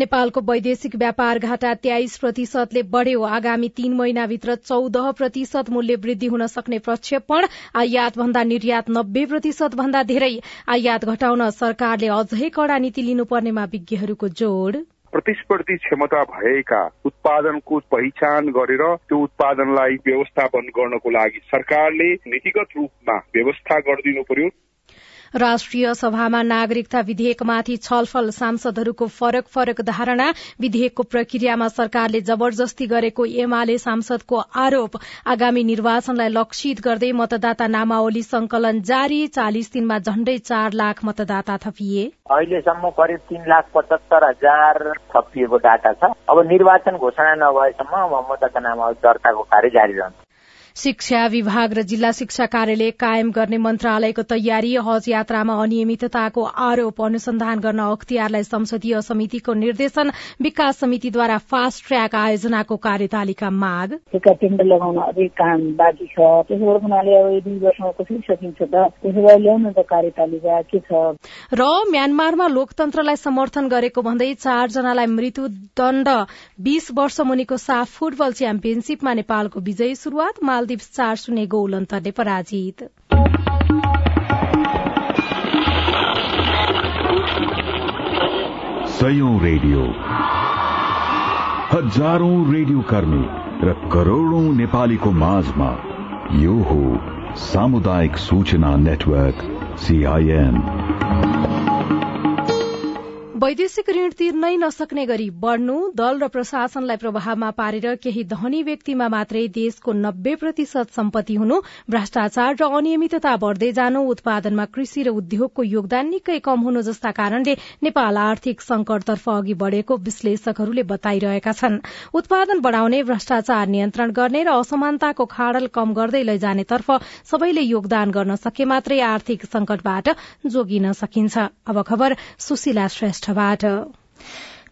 नेपालको वैदेशिक व्यापार घाटा तेइस प्रतिशतले बढ़्यो। आगामी तीन महिनाभित्र चौध प्रतिशत मूल्य वृद्धि हुन सक्ने प्रक्षेपण। आयात भन्दा निर्यात नब्बे प्रतिशत भन्दा धेरै। आयात घटाउन सरकारले अझै कड़ा नीति लिनुपर्नेमा विज्ञहरूको जोड़। प्रतिस्पर्धी क्षमता भएका उत्पादनको पहिचान गरेर त्यो उत्पादनलाई व्यवस्थापन गर्नको लागि सरकारले नीतिगत रूपमा व्यवस्था गरिदिनु पर्यो। राष्ट्रिय सभामा नागरिकता विधेयकमाथि छलफल सांसदहरूको फरक फरक धारणा विधेयकको प्रक्रियामा सरकारले जबरजस्ती गरेको एमाले सांसदको आरोप आगामी निर्वाचनलाई लक्षित गर्दै मतदाता नामावली संकलन जारी। चालिस दिनमा झण्डै चार लाख मतदाता थपिए। अहिलेसम्म करिब तीन लाख पचहत्तर हजार थपिएको डाटा छ। अब निर्वाचन घोषणा नभएसम्म मतदाता नामावली दर्ताको कार्य जारी रहन्छ। शिक्षा विभाग र जिल्ला शिक्षा कार्यालय कायम गर्ने मन्त्रालयको तयारी हज यात्रामा अनियमितताको आरोप अनुसन्धान गर्न अख्तियारलाई संसदीय समितिको निर्देशन विकास समितिद्वारा फास्ट ट्र्याक आयोजनाको कार्यतालिका माग। टेन्डर लगाउन अझै काम बाँकी छ। त्यसो हुनाले अब दुई वर्षमा कसरी सकिन्छ त? त्यसो भए ल्याउन त कार्यतालिका के छ? र म्यानमारमा लोकतन्त्रलाई समर्थन गरेको भन्दै चारजनालाई मृत्युदण्ड बीस वर्ष मुनिको साफ फुटबल च्याम्पियनशीपमा नेपालको विजयी शुरूआत मालदिप्स चार शून्य गोल अन्तरले पराजित। रेडियो। हजारौं रेडियो कर्मी र करोड़ौं नेपालीको माझमा यो हो सामुदायिक सूचना नेटवर्क सीआईएन वैदेशिक ऋण तिर्नै नसक्ने गरी बढ़नु दल र प्रशासनलाई प्रभावमा पारेर केही धनी व्यक्तिमा मात्रै देशको नब्बे प्रतिशत सम्पत्ति हुनु भ्रष्टाचार र अनियमितता बढ़दै जानु उत्पादनमा कृषि र उद्योगको योगदान निकै कम हुनु जस्ता कारणले नेपाल आर्थिक संकटतर्फ अघि बढ़ेको विश्लेषकहरूले बताइरहेका छन्। उत्पादन बढ़ाउने भ्रष्टाचार नियन्त्रण गर्ने र असमानताको खाडल कम गर्दै लैजानेतर्फ सबैले योगदान गर्न सके मात्रै आर्थिक संकटबाट जोगिन सकिन्छ। श्रेष्ठ। पाठबाट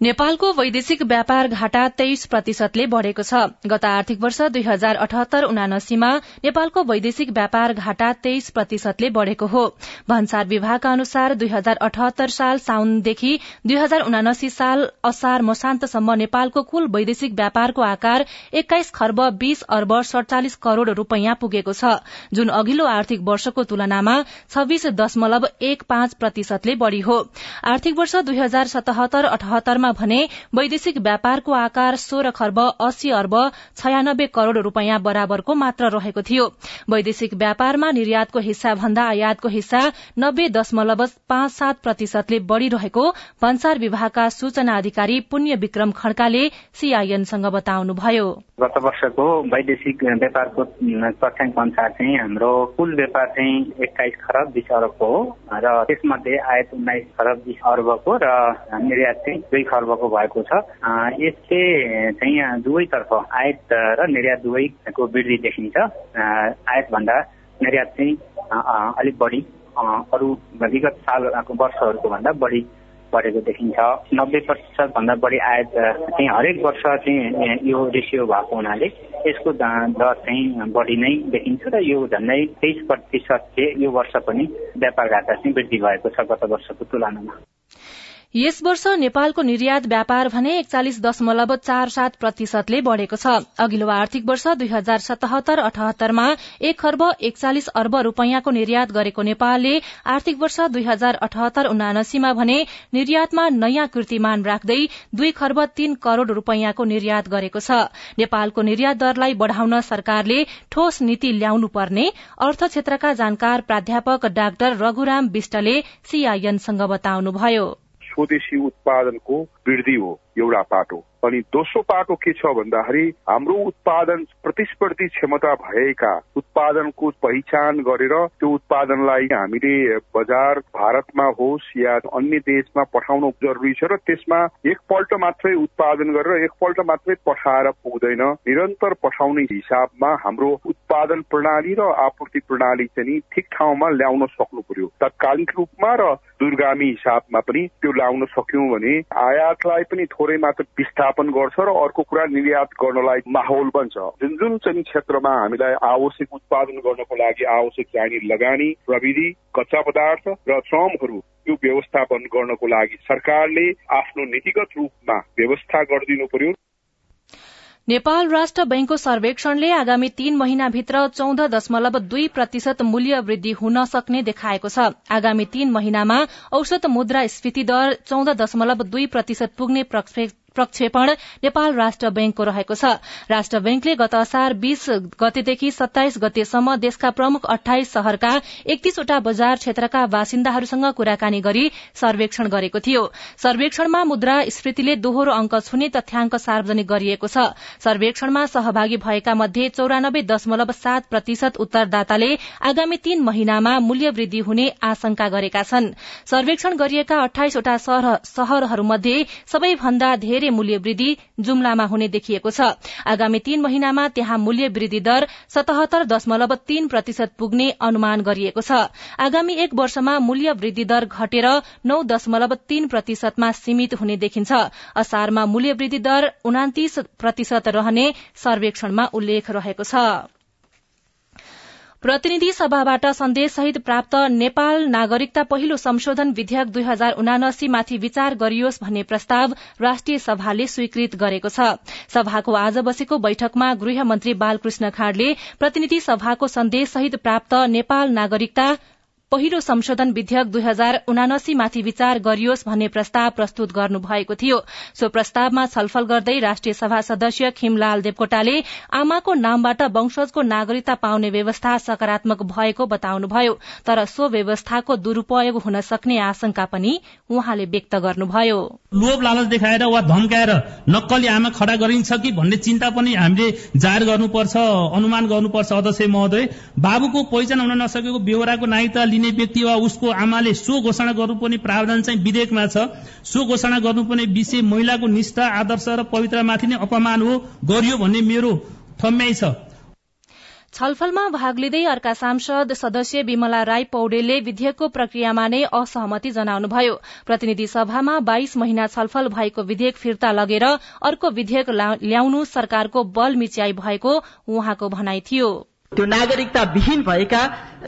नेपालको वैदेशिक व्यापार घाटा तेइस प्रतिशतले बढ़ेको छ। गत आर्थिक वर्ष दुई हजार अठहत्तर उनासीमा नेपालको वैदेशिक व्यापार घाटा तेइस प्रतिशतले बढ़ेको हो। भन्सार विभागका अनुसार दुई हजार अठहत्तर साल साउनदेखि दुई हजार उनासी साल असार मसान्तसम्म नेपालको कुल वैदेशिक व्यापारको आकार एक्काइस खर्ब बीस अर्ब सड़चालिस करोड़ रूपियाँ पुगेको छ। जुन अघिल्लो आर्थिक वर्षको तुलनामा छब्बीस दशमलव एक पाँच प्रतिशतले बढ़ी हो। आर्थिक वर्ष दुई हजार सतहत्तर अठहत्तरमा भने वैदेशिक व्यापारको आकार सोह्र खर्ब अस्सी अर्ब छयानब्बे करोड़ रूपियाँ बराबरको मात्र रहेको थियो। वैदेशिक व्यापारमा निर्यातको हिस्सा भन्दा आयातको हिस्सा नब्बे दशमलव पाँच सात प्रतिशतले बढ़िरहेको भन्सार विभागका सूचना अधिकारी पुण्य विक्रम खड्काले सीआईएनसँग बताउनुभयो। गत वर्षको वैदेशिक व्यापारको तथ्याङ्क अनुसार चाहिँ हाम्रो कुल व्यापार चाहिँ एक्काइस खरब बिस अरबको हो र त्यसमध्ये आयात उन्नाइस खरब बिस अर्बको र निर्यात चाहिँ दुई खर्बको भएको छ। यसले चाहिँ दुवैतर्फ आयात र निर्यात दुवैको वृद्धि देखिन्छ। आयात भन्दा निर्यात चाहिँ अलिक बढी अरू विगत सालको वर्षहरूको भन्दा बढी बढेको देखिन्छ। नब्बे प्रतिशत भन्दा बढी आयात चाहिँ हरेक वर्ष चाहिँ यो रेसियो भएको हुनाले यसको दर चाहिँ बढी नै देखिन्छ र यो झन्डै तेइस प्रतिशत यो वर्ष पनि व्यापार घाटा चाहिँ वृद्धि भएको छ गत वर्षको तुलनामा। यस वर्ष नेपालको निर्यात व्यापार भने एकचालिस दशमलव चार सात प्रतिशतले बढ़ेको छ। अघिल्लो आर्थिक वर्ष दुई हजार सतहत्तर अठहत्तरमा एक खर्ब एकचालिस अर्ब रूपियाँको निर्यात गरेको नेपालले आर्थिक वर्ष दुई हजार अठहत्तर उनासीमा भने निर्यातमा नयाँ कीर्तिमान राख्दै दुई खर्ब तीन करोड़ रूपियाँको निर्यात गरेको छ। नेपालको निर्यात दरलाई बढ़ाउन सरकारले ठोस नीति ल्याउनु पर्ने अर्थ क्षेत्रका जानकार प्राध्यापक डाक्टर रघुराम विष्टले सीआईएनसँग बताउनुभयो। स्वदेशी उत्पादनको वृद्धि हो। एउटा पाटो अनि दोस्रो पाटो के छ भन्दाखेरि हाम्रो उत्पादन प्रतिस्पर्धी क्षमता भएका उत्पादनको पहिचान गरेर त्यो उत्पादनलाई हामीले बजार भारतमा होस् या अन्य देशमा पठाउनु जरुरी छ र त्यसमा एकपल्ट मात्रै उत्पादन गरेर एकपल्ट मात्रै पठाएर पुग्दैन. निरन्तर पठाउने हिसाबमा हाम्रो उत्पादन प्रणाली र आपूर्ति प्रणाली चाहिँ ठिक ठाउँमा ल्याउन सक्नु पर्यो. तत्कालिक रूपमा र दूरगामी हिसाबमा पनि त्यो ल्याउन सक्यौं भने आयातलाई पनि थोरै मात्र विस्थापन गर्छ र अर्को कुरा निर्यात गर्नलाई माहौल बन्छ। जुन जुन चाहिँ क्षेत्रमा हामीलाई आवश्यक उत्पादन गर्नको लागि आवश्यक चाहिने लगानी प्रविधि कच्चा पदार्थ र श्रमहरू यो व्यवस्थापन गर्नको लागि सरकारले आफ्नो नीतिगत रूपमा व्यवस्था गरिदिनु पर्यो। नेपाल राष्ट्र बैंकको सर्वेक्षणले आगामी तीन महिनाभित्र चौध दशमलव दुई प्रतिशत मूल्य वृद्धि हुन सक्ने देखाएको छ। आगामी तीन महिनामा औसत मुद्रा स्फीति दर चौध दशमलव दुई प्रतिशत पुग्ने प्रक्षेपण नेपाल राष्ट्र बैंकको रहेको छ। राष्ट्र बैंकले गत असार बीस गतेदेखि सत्ताइस गतेसम्म देशका प्रमुख अठाइस शहरका एकतीसवटा बजार क्षेत्रका बासिन्दाहरूसँग कुराकानी गरी सर्वेक्षण गरेको थियो। सर्वेक्षणमा मुद्रा स्फीतिले दोहोरो अंक छुने तथ्याङ्क सार्वजनिक गरिएको छ। सर्वेक्षणमा सहभागी भएका मध्ये चौरानब्बे दशमलव सात प्रतिशत उत्तरदाताले आगामी तीन महिनामा मूल्य वृद्धि हुने आशंका गरेका छन्। सर्वेक्षण गरिएका अठाइसवटा शहरहरूमध्ये सबैभन्दा धेरै मूल्य वृद्धि जुम्लामा हुने देखिएको छ। आगामी तीन महिनामा त्यहाँ मूल्य वृद्धि दर सतहत्तर दशमलव तीन प्रतिशत पुग्ने अनुमान गरिएको छ। आगामी एक वर्षमा मूल्य वृद्धि दर घटेर नौ दशमलव तीन प्रतिशतमा सीमित हुने देखिन्छ। असारमा मूल्य वृद्धि दर उनातिस प्रतिशत रहने सर्वेक्षणमा उल्लेख रहेको छ। प्रतिनिधि सभाबाट सन्देशसहित प्राप्त नेपाल नागरिकता पहिलो संशोधन विधेयक दुई हजार उनासी माथि विचार गरियोस् भन्ने प्रस्ताव राष्ट्रिय सभाले स्वीकृत गरेको छ। सभाको आज बसेको बैठकमा गृहमन्त्री बालकृष्ण खाड़ले प्रतिनिधि सभाको सन्देशसहित प्राप्त नेपाल नागरिकता पहिलो संशोधन विधेयक दुई हजार उनासी माथि विचार गरियोस् भन्ने प्रस्ताव प्रस्तुत गर्नु भएको थियो। सो प्रस्तावमा छलफल गर्दै राष्ट्रिय सभा सदस्य खिमलाल देवकोटाले आमाको नामबाट वंशजको नागरिकता पाउने व्यवस्था सकारात्मक भएको बताउनुभयो। तर सो व्यवस्थाको दुरूपयोग हुन सक्ने आशंका पनि उहाँले व्यक्त गर्नुभयो। लोभ लालच देखाएर वा धम्काएर नक्कली आमा खडा गरिन्छ कि भन्ने चिन्ता पनि हामीले जाहेर गर्नुपर्छ अनुमान गर्नुपर्छ अध्यक्ष महोदय। बाबुको पहिचान हुन नसकेको बेहोराको नागरिकता लिने व्यक्ति वा उसको आमाले सो घोषणा गर्नुपर्ने प्रावधान चाहिँ विधेयकमा छ। सो घोषणा गर्नुपर्ने विषय महिलाको निष्ठा आदर्श र पवित्रमाथि नै अपमान हो गरियो भन्ने मेरो ठम्याइ छ। छलफलमा भाग लिँदै अर्का सांसद सदस्य विमला राई पौडेलले विधेयकको प्रक्रियामा नै असहमति जनाउनुभयो। प्रतिनिधि सभामा बाइस महिना छलफल भएको विधेयक फिर्ता लगेर अर्को विधेयक ल्याउनु सरकारको बल मिच्याई भएको उहाँको भनाई थियो। त्यो नागरिकता विहीन भएका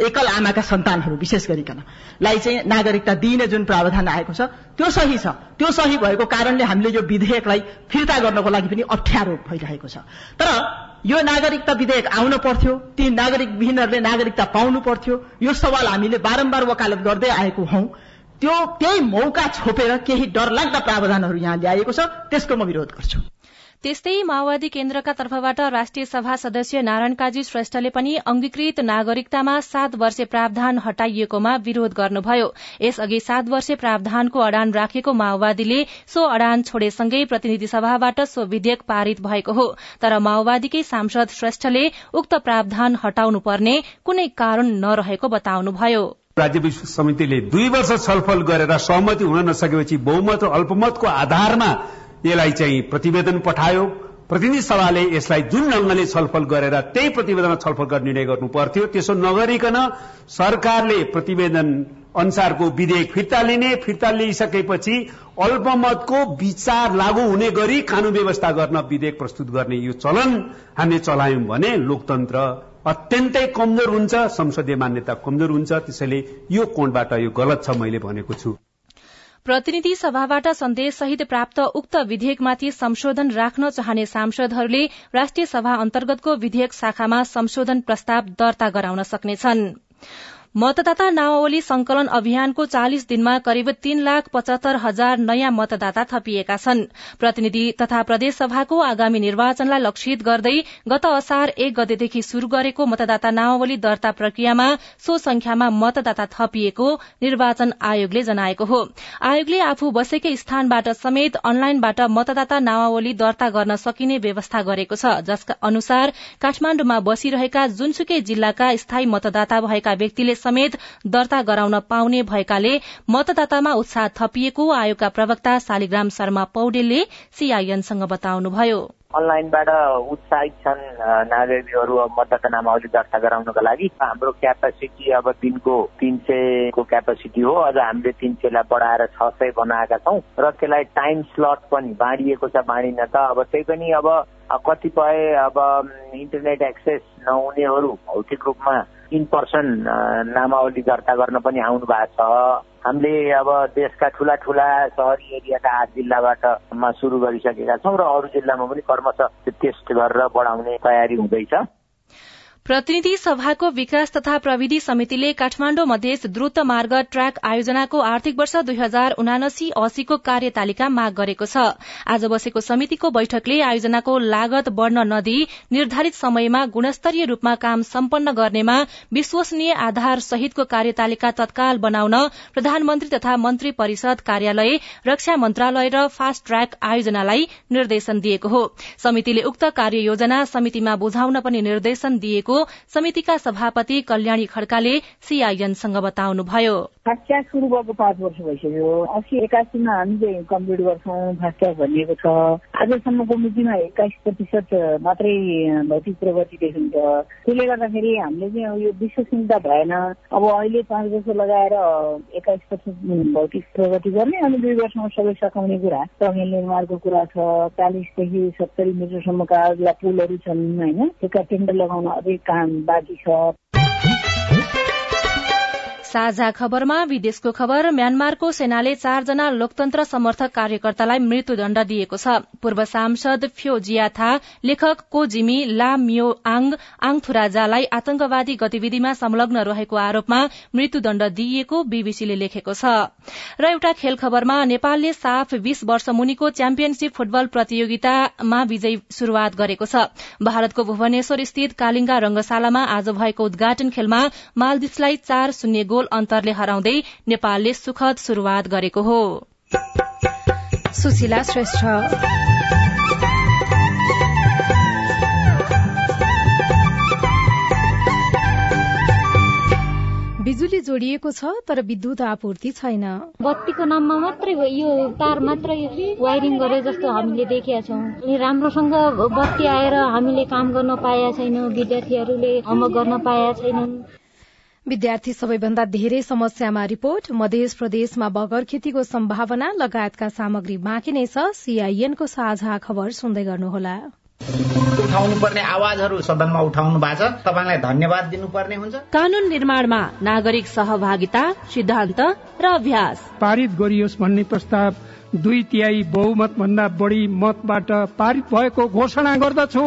एकल आमाका सन्तानहरू विशेष गरिकन। लाई चाहिँ नागरिकता दिइने जुन प्रावधान आएको छ त्यो सही छ। त्यो सही भएको कारणले हामीले यो विधेयकलाई फिर्ता गर्नको लागि पनि अप्ठ्यारो भइरहेको छ। तर यो नागरिकता विधेयक आउन पर्थ्यो ती नागरिक विहीनहरूले नागरिकता पाउनु पर्थ्यो। यो सवाल हामीले बारम्बार वकालत गर्दै आएको हौ। त्यो त्यही मौका छोपेर केही डरलाग्दा प्रावधानहरू यहाँ ल्याएको छ त्यसको म विरोध गर्छु। त्यस्तै माओवादी केन्द्रका तर्फबाट राष्ट्रिय सभा सदस्य नारायण काजी श्रेष्ठले पनि अंगीकृत नागरिकतामा सात वर्षे प्रावधान हटाइएकोमा विरोध गर्नुभयो। यसअघि सात वर्षे प्रावधानको अडान राखेको माओवादीले सो अडान छोडेसँगै प्रतिनिधि सभाबाट सो विधेयक पारित भएको हो। तर माओवादीकै सांसद श्रेष्ठले उक्त प्रावधान हटाउनु पर्ने कुनै कारण नरहेको बताउनुभयो। राज्य समितिले दुई वर्ष छलफल गरेर सहमति हुन नसकेपछि बहुमत र अल्पमतको आधारमा यसलाई चाहिँ प्रतिवेदन पठायो। प्रतिनिधि सभाले यसलाई जुन ढंगले छलफल गरेर त्यही प्रतिवेदनमा छलफल गर्ने निर्णय गर्नु पर्थ्यो त्यसो नगरिकन सरकारले प्रतिवेदन अनुसारको विधेयक फिर्ता लिने फिर्ता लिइसकेपछि अल्पमतको विचार लागू हुने गरी कानून व्यवस्था गर्न विधेयक प्रस्तुत गर्ने यो चलन हामीले चलायौं भने लोकतन्त्र अत्यन्तै कमजोर हुन्छ संसदीय मान्यता कमजोर हुन्छ। त्यसैले यो कोणबाट यो गलत छ मैले भनेको छु। प्रतिनिधि सभाबाट सन्देश सहित प्राप्त उक्त विधेयकमाथि संशोधन राख्न चाहने सांसदहरूले राष्ट्रिय सभा अन्तर्गतको विधेयक शाखामा संशोधन प्रस्ताव दर्ता गराउन सक्नेछन्। मतदाता नामावली संकलन अभियानको चालिस दिनमा करिब तीन लाख पचहत्तर हजार नयाँ मतदाता थपिएका छन्। प्रतिनिधि तथा प्रदेशसभाको आगामी निर्वाचनलाई लक्षित गर्दै गत असार एक गतेदेखि शुरू गरेको मतदाता नामावली दर्ता प्रक्रियामा सो संख्यामा मतदाता थपिएको निर्वाचन आयोगले जनाएको हो। आयोगले आफू बसेकै स्थानबाट समेत अनलाइनबाट मतदाता नामावली दर्ता गर्न सकिने व्यवस्था गरेको छ। जसका अनुसार काठमाण्डुमा बसिरहेका जुनसुकै जिल्लाका स्थायी मतदाता भएका व्यक्तिले समेत दर्ता गराउन पाउने भएकाले मतदातामा उत्साह थपिएको आयोगका प्रवक्ता शालिग्राम शर्मा पौडेलले सीआईएनसँग बताउनुभयो। अनलाइनबाट उत्साहित छन् नागरिकहरू मतदाता नामावली दर्ता गराउनको लागि। हाम्रो क्यापासिटी अब दिनको तिन सयको क्यापासिटी हो। अझ हामीले तिन सयलाई बढाएर छ सय बनाएका छौँ। र त्यसलाई टाइम स्लट पनि बाँडिएको छ बाँडिन त अब त्यही पनि अब कतिपय अब इन्टरनेट एक्सेस नहुनेहरू भौतिक रूपमा इन पर्सन नामावली दर्ता गर्न पनि आउनु भएको छ। हामीले अब देशका ठुला ठुला सहरी एरियाका आठ जिल्लाबाट सुरु गरिसकेका छौँ र अरू जिल्लामा पनि कर्मश टेस्ट गरेर बढाउने तयारी हुँदैछ। प्रतिनिधि सभाको विकास तथा प्रविधि समितिले काठमाण्डु मधेस द्रुत मार्ग ट्र्याक आयोजनाको आर्थिक वर्ष दुई हजार उनासी अस्सीको कार्यतालिका माग गरेको छ। आज बसेको समितिको बैठकले आयोजनाको लागत बढ़न नदिई निर्धारित समयमा गुणस्तरीय रूपमा काम सम्पन्न गर्नेमा विश्वसनीय आधार सहितको कार्यतालिका तत्काल बनाउन प्रधानमन्त्री तथा मन्त्री परिषद कार्यालय रक्षा मन्त्रालय र फास्ट ट्र्याक आयोजनालाई निर्देशन दिएको हो। समितिले उक्त कार्ययोजना समितिमा बुझाउन पनि निर्देशन दिएको समितिका सभापति कल्याणी खड्काले सीआईएनसँग बताउनुभयो। फास्ट्याग सुरु भएको पाँच वर्ष भइसक्यो। अस्सी एकासीमा हामीले कम्प्लिट गर्छौँ फास्ट्याग भनिएको छ। आजसम्मको मितिमा एक्काइस प्रतिशत मात्रै भौतिक प्रगति देखिन्छ। त्यसले गर्दाखेरि हामीले चाहिँ यो विश्वसनीयता भएन। अब अहिले पाँच वर्ष लगाएर एक्काइस प्रतिशत भौतिक प्रगति गर्ने अनि दुई वर्षमा सबै सघाउने कुरा टर्मिनल निर्माणको कुरा छ। चालिसदेखि सत्तरी मिटरसम्मका पुलहरू छन् होइन? त्यसका टेन्डर लगाउन अझै काम बाँकी छ साझा खबरमा विदेशको खबर म्यानमारको सेनाले चारजना लोकतन्त्र समर्थक कार्यकर्तालाई मृत्युदण्ड दिएको छ। पूर्व सांसद फ्यो जियाथा लेखक को जिमी ला मियो आङ आङथुराजालाई आतंकवादी गतिविधिमा संलग्न रहेको आरोपमा मृत्युदण्ड दिइएको बीबीसीले लेखेको छ। र एउटा खेल खबरमा नेपालले साफ बीस वर्ष मुनिको च्याम्पियनशीप फुटबल प्रतियोगितामा विजयी शुरूआत गरेको छ। भारतको भुवनेश्वर स्थित कालिङ्गा रंगशालामा आज भएको उद्घाटन खेलमा मालदिप्सलाई चार शून्य गोल अन्तरले हराउँदै नेपालले सुखद शुरूआत गरेको हो। सुशीला श्रेष्ठ। बिजुली जोडिएको छ तर विद्युत आपूर्ति छैन। बत्तीको नाममा मात्रै हो यो तार मात्रै वायरिङ गरे जस्तो हामीले देखेका छौँ। राम्रोसँग बत्ती आएर हामीले काम गर्न पाएका छैनौँ विद्यार्थीहरूले होमवर्क गर्न पाएका छैनन् विद्यार्थी सबैभन्दा धेरै समस्यामा रिपोर्ट। मध्य प्रदेशमा बगर खेतीको सम्भावना लगायतका सामग्री बाँकी नै छ। सीआईएनको साझा खबर सुन्दै गर्नुहोला। उठाउनु पर्ने आवाजहरू सदनमा उठाउनु भएको छ। तपाईँलाई धन्यवाद दिनुपर्ने हुन्छ। कानून निर्माणमा नागरिक सहभागिता सिद्धान्त र अभ्यास। पारित गरियोस् भन्ने प्रस्ताव दुई तिहाई बहुमत भन्दा बढी मतबाट पारित भएको घोषणा गर्दछु।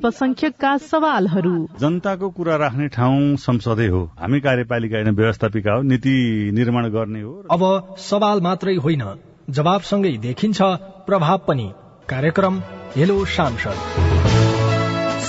अल्पसंख्यकका सवालहरू। जनताको कुरा राख्ने ठाउँ संसदै हो। हामी कार्यपालिका होइन व्यवस्थापिका हो नीति निर्माण गर्ने हो अब सवाल मात्रै होइन जवाबसँगै देखिन्छ प्रभाव पनि। कार्यक्रम हेलो सांसद।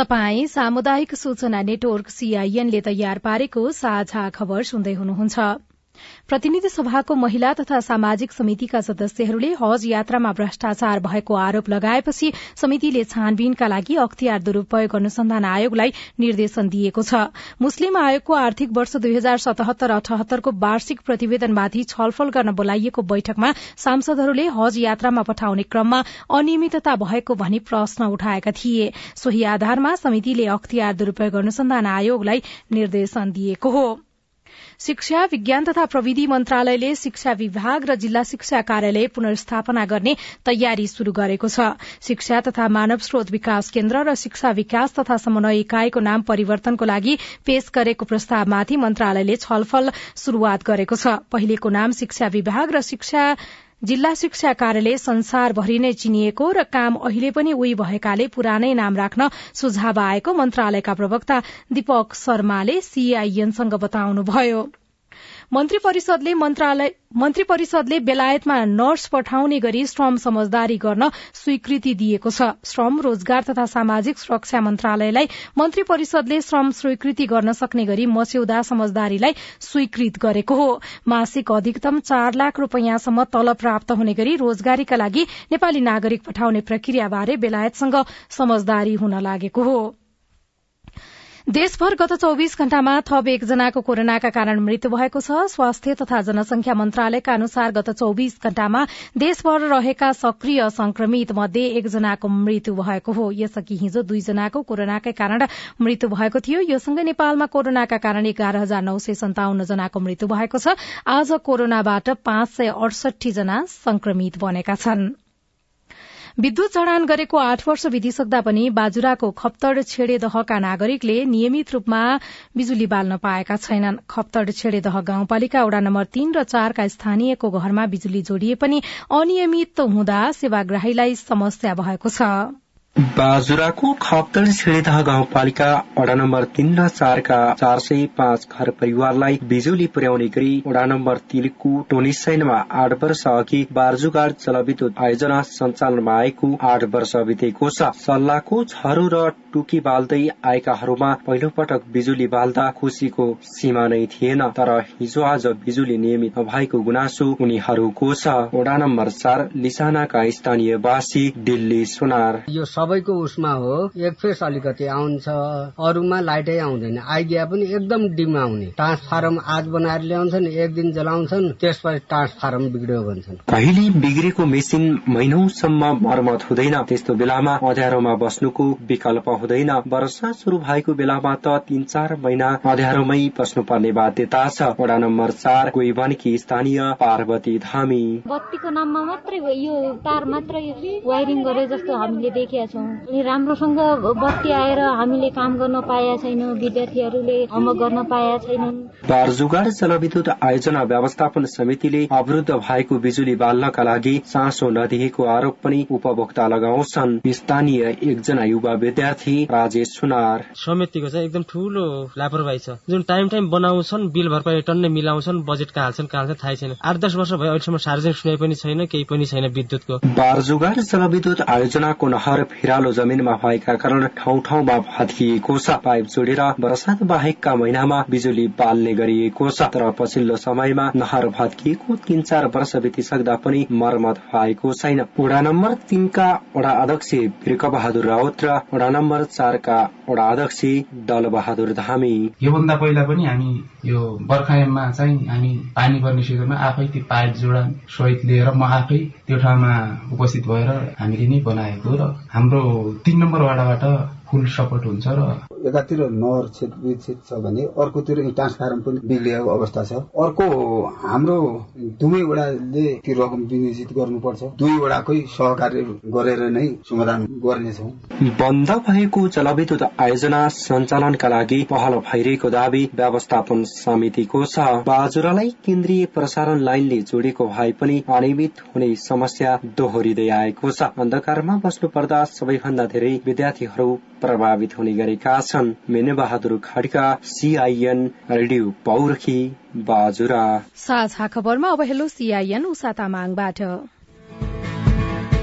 तपाई सामुदायिक सूचना नेटवर्क सीआईएनले तयार पारेको साझा खबर सुन्दै हुनुहुन्छ। प्रतिनिधि सभाको महिला तथा सामाजिक समितिका सदस्यहरूले हज यात्रामा भ्रष्टाचार भएको आरोप लगाएपछि समितिले छानबिनका लागि अख्तियार दुरूपयोग अनुसन्धान आयोगलाई निर्देशन दिएको छ। मुस्लिम आयोगको आर्थिक वर्ष दुई हजार सतहत्तर अठहत्तरको वार्षिक प्रतिवेदनमाथि छलफल गर्न बोलाइएको बैठकमा सांसदहरूले हज यात्रामा पठाउने क्रममा अनियमितता भएको भनी प्रश्न उठाएका थिए। सोही आधारमा समितिले अख्तियार दुरूपयोग अनुसन्धान आयोगलाई निर्देशन दिएको हो। शिक्षा विज्ञान तथा प्रविधि मन्त्रालयले शिक्षा विभाग र जिल्ला शिक्षा कार्यालय पुनर्स्थापना गर्ने तयारी शुरू गरेको छ। शिक्षा तथा मानव स्रोत विकास केन्द्र र शिक्षा विकास तथा समन्वय इकाईको नाम परिवर्तनको लागि पेश गरेको प्रस्तावमाथि मन्त्रालयले छलफल शुरूआत गरेको छ। पहिलेको नाम शिक्षा विभाग र शिक्षा जिल्ला शिक्षा कार्यालय संसारभरि नै चिनिएको र काम अहिले पनि उही भएकाले पुरानै नाम राख्न सुझाव आएको मन्त्रालयका प्रवक्ता दीपक शर्माले सीआईएनसँग बताउनुभयो। मन्त्री परिषदले मन्त्रालय मन्त्री बेलायतमा नर्स पठाउने गरी श्रम समझदारी गर्न स्वीकृति दिएको छ। श्रम रोजगार तथा सामाजिक सुरक्षा मन्त्रालयलाई मन्त्री परिषदले श्रम स्वीकृति गर्न सक्ने गरी मस्यौदा समझदारीलाई स्वीकृत गरेको हो। मासिक अधिकतम चार लाख रूपियाँसम्म तलब प्राप्त हुने गरी रोजगारीका लागि नेपाली नागरिक पठाउने प्रक्रियाबारे बेलायतसँग समझदारी हुन लागेको हो। देशभर गत चौविस घण्टामा थप एकजनाको कोरोनाका कारण मृत्यु भएको छ। स्वास्थ्य तथा जनसंख्या मन्त्रालयका अनुसार गत चौविस घण्टामा देशभर रहेका सक्रिय संक्रमित मध्ये एकजनाको मृत्यु भएको हो। यसअघि हिजो दुईजनाको कोरोनाकै कारण मृत्यु भएको थियो। यो सँगै नेपालमा कोरोनाका कारण एघार हजार नौ सय सन्ताउन्न जनाको मृत्यु भएको छ। आज कोरोनाबाट पाँच सय अडसठी जना संक्रमित बनेका छनृ। विद्युत जडान गरेको आठ वर्ष बितिसक्दा पनि बाजुराको खप्तड छेडेदहका नागरिकले नियमित रूपमा बिजुली बाल्न पाएका छैनन्। खप्तड छेडेदह गाउँपालिका वडा नम्बर तीन र चारका स्थानीयको घरमा बिजुली जोडिए पनि अनियमित हुँदा सेवाग्राहीलाई समस्या भएको छ। बाजुराको खप्तड छेडेदह गाउँपालिका वडा नम्बर तीन र चारका चार सय पाँच घर परिवारलाई बिजुली पुर्याउने गरी वडा नम्बर तीनको टोनी सैनमा आठ वर्ष अघि बार्जुगाड जलविद्युत आयोजना सञ्चालनमा आएको आठ वर्ष बितेको छ। सल्लाहको छरो र टुकी बाल्दै आएकाहरूमा पहिलो पटक बिजुली बाल्दा खुशीको सीमा नै थिएन तर हिजो आज बिजुली नियमित नभएको गुनासो उनीहरूको छ। वडा नम्बर चार लिसानाका स्थानीयवासी दिल्ली सुनार। सबैको उसमा हो। एक फेस अलिकति आउँछ। अरूमा लाइटै आउँदैन। आइडिया पनि एकदम डिम आउने ट्रान्सफारम आज बनाएर ल्याउँछन् एक दिन जलाउँछन् त्यसपछि ट्रान्सफारम बिग्रियो भन्छन्। कहिले बिग्रेको मेसिन महिनौसम्म मर्मत हुँदैन। त्यस्तो बेलामा अँध्यारोमा बस्नुको विकल्प हुँदैन। वर्षा शुरू भएको बेलामा त तीन चार महिना अँध्यारोमै बस्नुपर्ने बाध्यता छ वडा नम्बर चार गोइबनकी स्थानीय पार्वती धामी। बत्तीको नाममा मात्रै यो तार मात्रै वायरिङ गरे जस्तो हामीले देखेका छौँ। राम्रोसँग बत्ती आएर हामीले काम गर्न पाएका छैनौँ विद्यार्थीहरूले होमवर्क गर्न पाएका छैनन् बारजुगाड जलविद्युत आयोजना व्यवस्थापन समितिले अवरुद्ध भएको बिजुली बाल्नका लागि चासो नदिएको आरोप पनि उपभोक्ता लगाउँछन्। स्थानीय एकजना युवा विद्यार्थी राजेश सुनार। समितिको चाहिँ एकदम ठूलो लापरवाही छ। जुन टाइम टाइम बनाउँछन् बिल भरपाई टन्नै मिलाउँछन् बजेट हाल्छन् कहाँ थाहै छैन। आठ दस वर्ष भयो अहिलेसम्म सार्वजनिक सुनाइ पनि छैन केही पनि छैन विद्युतको। बारजुगाड जलविद्युत आयोजनाको नहर फिरालो जमिनमा भएका कारण ठाउँ ठाउँमा भत्किएको छ। पाइप जोडेर वर्षात बाहेकका महिनामा बिजुली बाल्ने गरिएको छ। तर पछिल्लो समयमा नहर भत्किएको तीन चार वर्ष बितिसक्दा पनि मर्मत भएको छैन। वडा नम्बर तीनका वडा अध्यक्ष बिर्क बहादुर राउत र वडा नम्बर चारका वडा अध्यक्ष दल बहादुर धामी। योभन्दा पहिला पनि हामी यो बर्खायाममा चाहिँ हामी पानी पर्ने सिजनमा आफै त्यो पाइप जोडा सहित लिएर म आफै त्यो ठाउँमा उपस्थित भएर हामीले नै बनाएको र हाम्रो तीन नम्बर वाडाबाट फुल सपोर्ट हुन्छ र एकातिर नहर क्षेत्र विकसित छ भने अर्कोतिर ट्रान्सफार्म पनि बिग्रिएको अवस्था छ। अर्को हाम्रो दुवैवटाले त्यो रकम विनियोजित गर्नुपर्छ। दुईवटाकै सहकार्य गरेर नै समाधान गर्नेछौ। बन्द भएको जलविद्युत आयोजना सञ्चालनका लागि पहल भइरहेको दावी व्यवस्थापन समितिको छ। बाजुरालाई केन्द्रीय प्रसारण लाइनले जोडेको भए पनि अनियमित हुने समस्या दोहोरिँदै आएको छ। अन्धकारमा बस्नु पर्दा सबैभन्दा धेरै विद्यार्थीहरू प्रभावित हुने गरेका छन् मेने बहादुर खड्का सीआईएन रेडियो पौरखी बाजुरा। साझा खबरमा अब हेलो सीआईएन उषा तामाङबाट।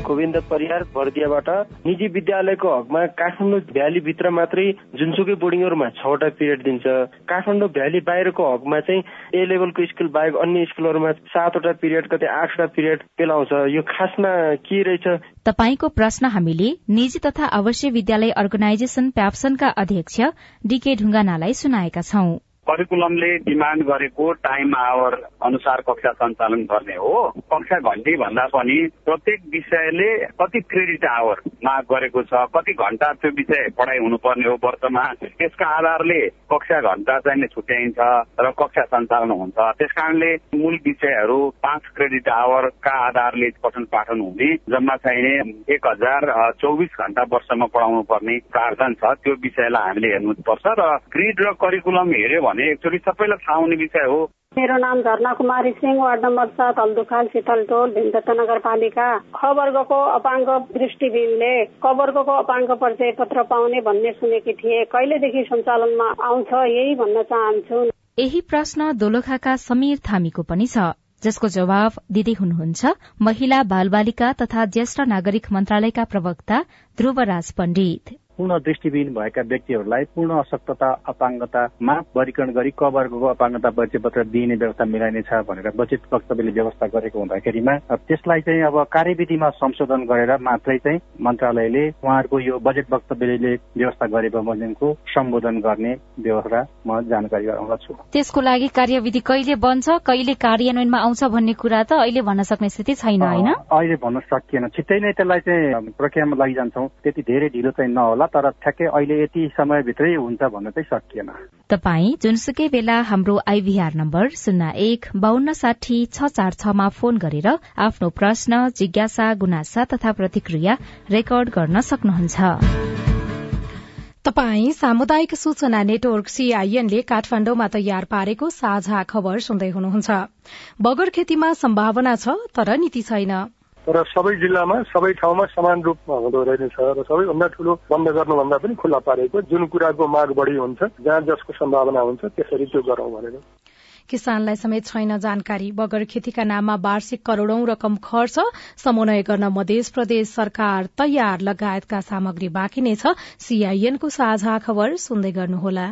गोविन्द परियार बर्दियाबाट निजी विद्यालयको हकमा काठमाडौँ भ्यालीभित्र मात्रै जुनसुकै बोर्डिङहरूमा छवटा पिरियड दिन्छ। काठमाडौँ भ्याली बाहिरको हकमा चाहिँ ए लेभलको स्कुल बाहेक अन्य स्कुलहरूमा सातवटा पिरियड कतै आठवटा पिरियड पेलाउँछ यो खासमा के रहेछ? तपाईँको प्रश्न हामीले निजी तथा आवासीय विद्यालय अर्गनाइजेशन प्याप्सनका अध्यक्ष डीके ढुङ्गानालाई सुनाएका छौं। करिकुलमले डिमान्ड गरेको टाइम आवर अनुसार कक्षा सञ्चालन गर्ने हो। कक्षा घन्टी भन्दा पनि प्रत्येक विषयले कति क्रेडिट आवर माग गरेको छ कति घण्टा त्यो विषय पढाइ हुनुपर्ने हो वर्षमा त्यसका आधारले कक्षा घण्टा चाहिँ छुट्याइन्छ र कक्षा सञ्चालन हुन्छ। त्यस कारणले मूल विषयहरू पाँच क्रेडिट आवरका आधारले पठन पाठन हुने जम्मा चाहिने एक हजार चौबिस घण्टा वर्षमा पढाउनु पर्ने प्रावधान छ। त्यो विषयलाई हामीले हेर्नुपर्छ र ग्रिड र करिकुलम हेऱ्यो भने एकचोटि सबैलाई थाहा हुने विषय हो। मेरो नाम झर्ना कुमारी सिंह वार्ड नम्बर सात हल्दुखाल शीतलटोल भिमदत्त नगरपालिका। ख वर्गको अपाङ्ग दृष्टिबिनले क वर्गको अपाङ्ग परिचय पत्र पाउने भन्ने सुनेकी थिए। कहिलेदेखि सञ्चालनमा आउँछ यही भन्न चाहन्छु। यही प्रश्न दोलखाका समीर थामीको पनि छ। जसको जवाब दिँदै हुनुहुन्छ महिला बालबालिका तथा ज्येष्ठ नागरिक मन्त्रालयका प्रवक्ता ध्रुवराज पण्डित। पूर्ण दृष्टिविहीन भएका व्यक्तिहरूलाई पूर्ण अशक्तता अपाङ्गतामा वर्गीकरण गरी क वर्गको अपाङ्गता परिचय पत्र दिइने व्यवस्था मिलाइनेछ भनेर बजेट वक्तव्यले व्यवस्था गरेको हुँदाखेरिमा त्यसलाई चाहिँ अब कार्यविधिमा संशोधन गरेर मात्रै चाहिँ मन्त्रालयले उहाँहरूको यो बजेट वक्तव्यले व्यवस्था गरे बमोजिमको सम्बोधन गर्ने व्यवस्था म जानकारी गराउँदछु। त्यसको लागि कार्यविधि कहिले बन्छ कहिले कार्यान्वयनमा आउँछ भन्ने कुरा त अहिले भन्न सक्ने स्थिति छैन होइन? अहिले भन्न सकिएन। छिट्टै नै त्यसलाई चाहिँ प्रक्रियामा लगिजान्छौँ। त्यति धेरै ढिलो चाहिँ नहोला। तर ठ्याक्कै अहिले यति समयभित्रै हुन्छ भन्न चाहिँ सकिएन। तपाई जुनसुकै बेला हाम्रो आइभीआर नम्बर शून्य एक बान्न साठी छ चार छमा फोन गरेर आफ्नो प्रश्न जिज्ञासा गुनासा तथा प्रतिक्रिया रेकर्ड गर्न सक्नुहुन्छ। तपाई सामुदायिक सूचना नेटवर्क सीआईएनले काठमाण्डुमा तयार पारेको साझा खबर सुन्दै हुनुहुन्छ। बगर खेतीमा सम्भावना छ तर नीति छैन। तर सबै जिल्लामा सबै ठाउँमा समान रूपमा हुँदो रहेछ र सबैभन्दा ठुलो बन्द गर्नुभन्दा पनि खुल्ला पारेको जुन कुराको माग बढी हुन्छ जहाँ जसको सम्भावना हुन्छ त्यसरी त्यो गरौँ भनेर। किसानलाई समेत छैन जानकारी। बगर खेतीका नाममा वार्षिक करोड़ौं रकम खर्च समन्वय गर्न मध्य प्रदेश सरकार तयार। लगायतका सामग्री बाँकी नै छ। सीआईएनको साझा खबर सुन्दै गर्नुहोला।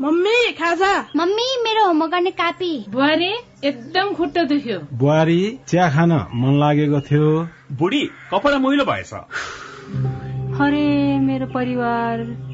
मम्मी खाजा? मम्मी मेरो होमवर्क गर्ने कापी। बुहारी एकदम खुट्टा दुख्यो। बुहारी चिया खान मन लागेको थियो। बुढी कपडा मैलो भएछ। अरे मेरो परिवार।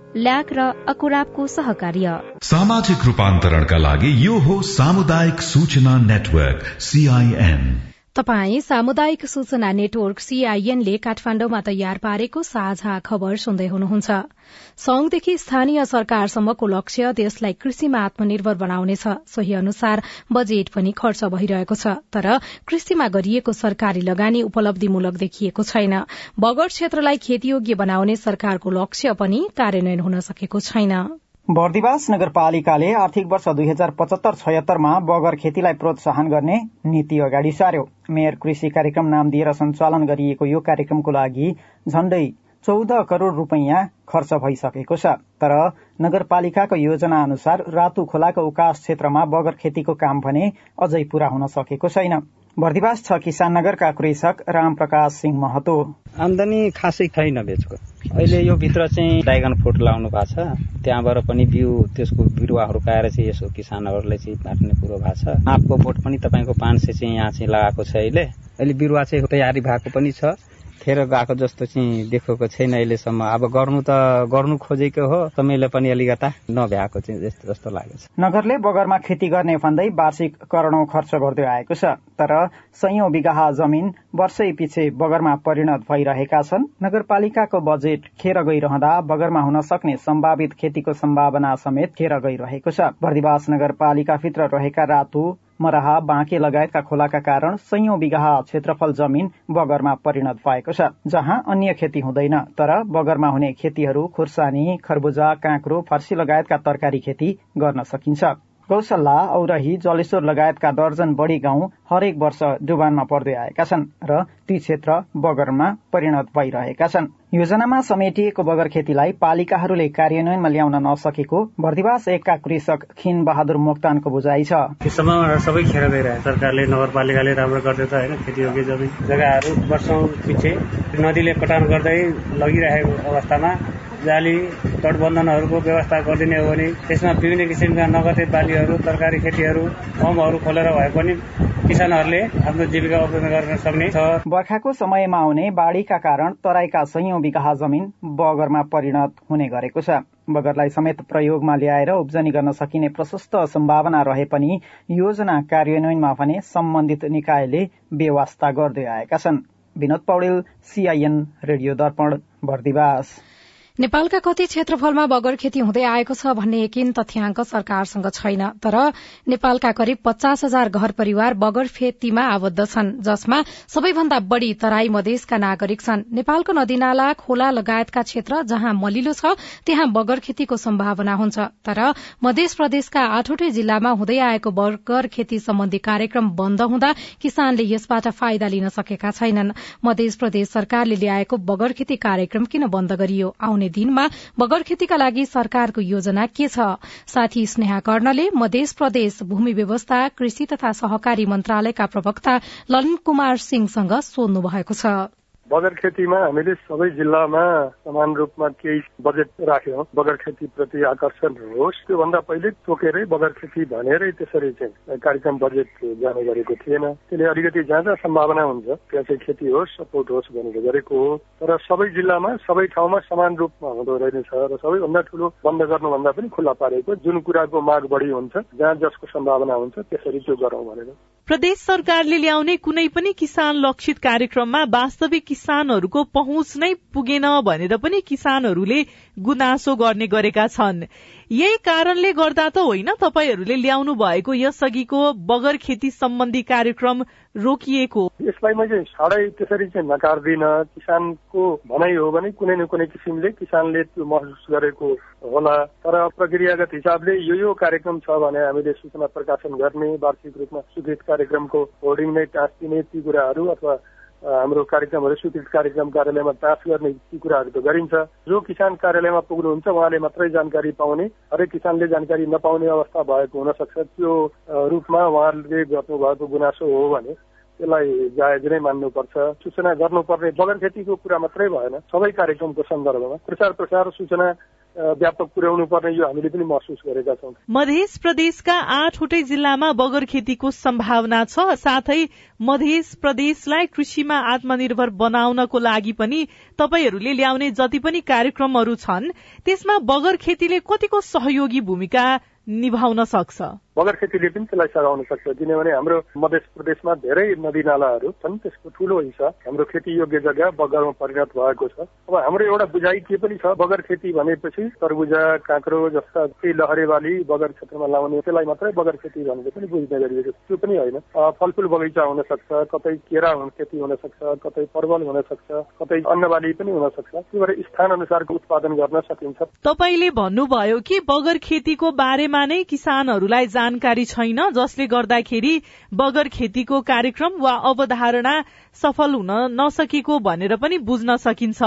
ल्याक र अकुराबको सहकार्य। सामाजिक रूपान्तरणका लागि यो हो सामुदायिक सूचना नेटवर्क सीआईएन तपाई सामुदायिक सूचना नेटवर्क सीआईएनले काठमाण्डुमा तयार पारेको साझा खबर सुन्दै हुनुहुन्छ। संघदेखि स्थानीय सरकारसम्मको लक्ष्य देशलाई कृषिमा आत्मनिर्भर बनाउनेछ। सोही अनुसार बजेट पनि खर्च भइरहेको छ तर कृषिमा गरिएको सरकारी लगानी उपलब्धिमूलक देखिएको छैन। बगर क्षेत्रलाई खेतीयोग्य बनाउने सरकारको लक्ष्य पनि कार्यान्वयन हुन सकेको छैन। बर्दिवास नगरपालिकाले आर्थिक वर्ष दुई हजार पचहत्तर छयत्तरमा बगर खेतीलाई प्रोत्साहन गर्ने नीति अगाडि सार्यो। मेयर कृषि कार्यक्रम नाम दिएर सञ्चालन गरिएको यो कार्यक्रमको लागि झण्डै चौध करोड़ रूपियाँ खर्च भइसकेको छ। तर नगरपालिकाको योजना अनुसार रातु खोलाको उकास क्षेत्रमा बगर खेतीको काम भने अझै पूरा हुन सकेको छैन। बर्दिवास छ किसान नगरका कृषक राम प्रकाश सिंह महतो आमदानी खासै छैन बेचको। अहिले यो भित्र चाहिँ ड्राइगन फ्रुट लाउनु भएको छ। त्यहाँबाट पनि बिउ त्यसको बिरुवाहरू पाएर चाहिँ यसो किसानहरूलाई चाहिँ बाँड्ने कुरो भएको छ। आँपको बोट पनि तपाईँको पाँच सय चाहिँ यहाँ चाहिँ लगाएको छ अहिले। अहिले बिरुवा चाहिँ तयारी भएको पनि छ। खेर गएको जस्तो चाहिँ देखेको छैन अहिलेसम्म। अब गर्नु त गर्नु खोजेको हो तपाईँले पनि अलिकता नभ्याएको चाहिँ जस्तो जस्तो लागेको छ नगरले बगरमा खेती गर्ने भन्दै वार्षिक करोडौं खर्च गर्दै आएको छ तर सयौं बिघा जमिन वर्षै पछि बगरमा परिणत भइरहेका छन्। नगरपालिकाको बजेट खेर गइरहँदा बगरमा हुन सक्ने सम्भावित खेतीको सम्भावना समेत खेर गइरहेको छ। बर्दिवास नगरपालिकाभित्र रहेका रातु मराहा बाँके लगायतका खोलाका कारण सयौं बिघा क्षेत्रफल जमीन बगरमा परिणत भएको छ जहाँ अन्य खेती हुँदैन। तर बगरमा हुने खेतीहरू खुर्सानी खरबुजा काँक्रो फर्सी लगायतका तरकारी खेती गर्न सकिन्छ। गौसल्ला औरही जलेश्वर लगायतका दर्जन बढ़ी गाउँ हरेक वर्ष डुबानमा पर्दै आएका छन् र ती क्षेत्र बगरमा परिणत भइरहेका छन्। योजनामा समेटिएको बगर खेतीलाई पालिकाहरूले कार्यान्वयनमा ल्याउन नसकेको भर्दिवास एकका कृषक खिन बहादुर मोक्तानको बुझाइ छ। सबै खेर सरकारले नगरपालिकाले राम्रो गर्दै त होइन खेती योग्य जमिन जग्गाहरू वर्षौँ पछि नदीले कटान गर्दै लगिरहेको अवस्थामा जाली तटबन्धनहरूको व्यवस्था गरिदिने हो भने त्यसमा विभिन्न किसिमका नगदे बालीहरू तरकारी खेतीहरू फर्महरू खोलेर भए पनि किसानहरूले आफ्नो जीविका उत्पादन गर्न सक्ने छ। बर्खाको समयमा आउने बाढ़ीका कारण तराईका सयौं बिघा जमिन बगरमा परिणत हुने गरेको छ। बगरलाई समेत प्रयोगमा ल्याएर उब्जनी गर्न सकिने प्रशस्त सम्भावना रहे पनि योजना कार्यान्वयनमा भने सम्बन्धित निकायले व्यवस्था गर्दै आएका छन्। विनोद पौडेल सीआईएन रेडियो दर्पण भर्दिवास नेपालका कति क्षेत्रफलमा बगर खेती हुँदै आएको छ भन्ने यकिन तथ्याङ्क सरकारसँग छैन तर नेपालका करिब पचास हजार घर परिवार बगर खेतीमा आबद्ध छन् जसमा सबैभन्दा बढ़ी तराई मधेसका नागरिक छन्। नेपालको नदीनाला खोला लगायतका क्षेत्र जहाँ मलिलो छ त्यहाँ बगर खेतीको सम्भावना हुन्छ। तर मध्य प्रदेशका आठवटै जिल्लामा हुँदै आएको बगर खेती सम्बन्धी कार्यक्रम बन्द हुँदा किसानले यसबाट फाइदा लिन सकेका छैनन्। मध्य प्रदेश सरकारले ल्याएको बगर खेती कार्यक्रम किन बन्द गरियो? आउने दिनमा बगर खेतीका लागि सरकारको योजना के छ? साथी स्नेहा कर्णले मध्य प्रदेश भूमि व्यवस्था कृषि तथा सहकारी मन्त्रालयका प्रवक्ता ललिन कुमार सिंहसँग सोध्नु भएको छ। बगर खेतीमा हामीले सबै जिल्लामा समान रूपमा केही बजेट राख्यौँ। बगर खेती प्रति आकर्षण होस् त्योभन्दा पहिले तोकेरै बगर खेती भनेरै त्यसरी चाहिँ कार्यक्रम बजेट जाने गरेको थिएन। त्यसले अलिकति जहाँ जहाँ सम्भावना हुन्छ। त्यहाँ चाहिँ खेती होस् सपोर्ट होस् भनेर गरेको हो। तर सबै जिल्लामा सबै ठाउँमा समान रूपमा हुँदो रहेछ र सबैभन्दा ठुलो बन्द गर्नुभन्दा पनि खुल्ला पारेको जुन कुराको माग बढी हुन्छ जहाँ जसको सम्भावना हुन्छ त्यसरी त्यो गरौँ भनेर। प्रदेश सरकारले ल्याउने कुनै पनि किसान लक्षित कार्यक्रममा वास्तविक किसानहरूको पहुँच नै पुगेन भनेर पनि किसानहरूले गुनासो गर्ने गरेका छन्। यही कारणले गर्दा त होइन तपाईँहरूले ल्याउनु भएको यसअघिको बगर खेती सम्बन्धी कार्यक्रम रोकिएको यसलाई मैले साह्रै त्यसरी चाहिँ नकार्दिन। किसानको भनाइ हो भने कुनै न कुनै किसिमले किसानले त्यो महसुस गरेको होला। तर प्रक्रियागत हिसाबले यो यो कार्यक्रम छ भने हामीले सूचना प्रकाशन गर्ने वार्षिक रूपमा स्वीकृत कार्यक्रमको होर्डिङ नै टाँसिदिने ती कुराहरू अथवा हाम्रो कार्यक्रमहरू स्वीकृत कार्यक्रम कार्यालयमा टाँस गर्ने ती कुराहरू त गरिन्छ। जो किसान कार्यालयमा पुग्नुहुन्छ उहाँले मात्रै जानकारी पाउने हरेक किसानले जानकारी नपाउने अवस्था भएको हुन सक्छ त्यो रूपमा उहाँले गर्नुभएको गुनासो हो भने त्यसलाई जायज नै मान्नुपर्छ। सूचना गर्नुपर्ने बगान खेतीको कुरा मात्रै भएन। सबै कार्यक्रमको सन्दर्भमा प्रचार प्रसार सूचना व्यापक पुर्याउनु पर्ने यो हामीले पनि महसुस गरेका छौँ। मध्य प्रदेशका आठवटै जिल्लामा बगर खेतीको सम्भावना छ साथै मध्य प्रदेशलाई कृषिमा आत्मनिर्भर बनाउनको लागि पनि तपाईँहरूले ल्याउने जति पनि कार्यक्रमहरू छन् त्यसमा बगर खेतीले कतिको सहयोगी भूमिका निभाउन सक्छ? बगर खेतीले पनि त्यसलाई सघाउन सक्छ। किनभने हाम्रो मध्य प्रदेशमा धेरै नदी नालाहरू छन् त्यसको ठुलो हिस्सा हाम्रो खेती योग्य जग्गा बगरमा परिणत भएको छ। अब हाम्रो एउटा बुझाइ के पनि छ बगर खेती भनेपछि तरबुजा काँक्रो जस्ता केही लहरे बाली बगर क्षेत्रमा लाउने त्यसलाई मात्रै बगर खेती भनेर पनि बुझ्ने गरिएको त्यो पनि होइन। फलफुल बगैँचा हुन सक्छ कतै केरा खेती हुन सक्छ कतै परवल हुन सक्छ कतै अन्नबाली पनि हुन सक्छ। त्यो भएर स्थान अनुसारको उत्पादन गर्न सकिन्छ। तपाईँले भन्नुभयो कि बगर खेतीको बारेमा नै किसानहरूलाई जानकारी छैन जसले गर्दाखेरि बगर खेतीको कार्यक्रम वा अवधारणा सफल हुन नसकेको भनेर पनि बुझ्न सकिन्छ।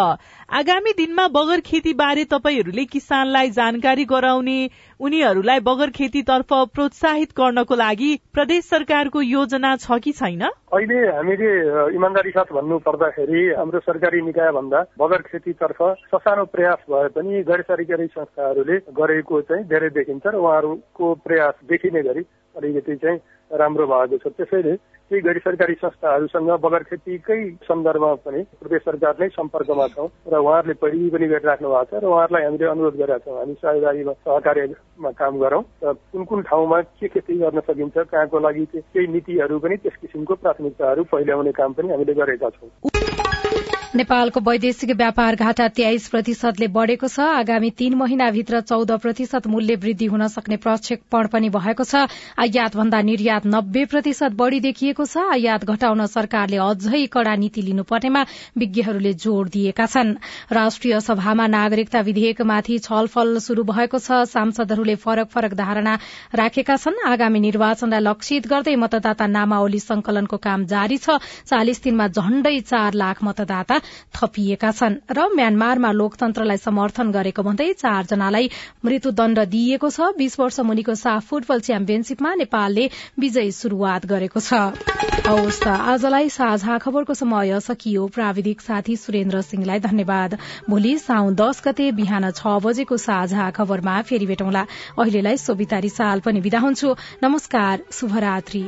आगामी दिनमा बगर खेती बारे तपाईँहरूले किसानलाई जानकारी गराउने उनीहरूलाई बगर खेतीतर्फ प्रोत्साहित गर्नको लागि प्रदेश सरकारको योजना छ कि छैन? अहिले हामीले इमान्दारी साथ भन्नु पर्दाखेरि हाम्रो सरकारी निकाय भन्दा बगर खेतीतर्फ ससानो प्रयास भए पनि गैर सरकारी संस्थाहरूले गरेको चाहिँ धेरै देखिन्छ र उहाँहरूको प्रयास देखिने गरी अलिकति चाहिँ राम्रो भएको छ। त्यसैले केही गैर सरकारी संस्थाहरूसँग बगर खेतीकै सन्दर्भमा पनि प्रदेश सरकार नै सम्पर्कमा छौँ र उहाँहरूले पहिली पनि गरिराख्नु भएको छ र उहाँहरूलाई हामीले अनुरोध गरेका छौँ। हामी सहकारीमा सहकार्यमा काम गरौँ र कुन कुन ठाउँमा के खेती गर्न सकिन्छ कहाँको लागि केही नीतिहरू पनि त्यस किसिमको प्राथमिकताहरू पहिल्याउने काम पनि हामीले गरेका छौँ। नेपालको वैदेशिक व्यापार घाटा तेइस प्रतिशतले बढ़ेको छ। आगामी तीन महिनाभित्र चौध प्रतिशत मूल्य वृद्धि हुन सक्ने प्रक्षेपण पनि भएको छ। आयात भन्दा निर्यात नब्बे प्रतिशत बढ़ी देखिएको छ। आयात घटाउन सरकारले अझै कड़ा नीति लिनुपर्नेमा विज्ञहरूले जोड़ दिएका छन्। राष्ट्रिय सभामा नागरिकता विधेयकमाथि छलफल शुरू भएको छ। सांसदहरूले फरक फरक धारणा राखेका छन्। आगामी निर्वाचनलाई लक्षित गर्दै मतदाता नामावली संकलनको काम जारी छ। चालिस दिनमा झण्डै चार लाख मतदाता थपिएका छन् र म्यानमारमा लोकतन्त्रलाई समर्थन गरेको भन्दै चारजनालाई मृत्युदण्ड दिइएको छ। बीस वर्ष मुनिको साफ फुटबल च्याम्पियनशीपमा नेपालले विजयी शुरूआत गरेको छ। आजलाई साझा खबरको समय सकियो। प्राविधिक साथी सुरेन्द्र सिंहलाई धन्यवाद। भोलि साउन दस गते बिहान छ बजेको साझा खबरमा फेरि भेटौँला। अहिलेलाई सोभितारी साल पनि विदा हुन्छु। नमस्कार शुभरात्री।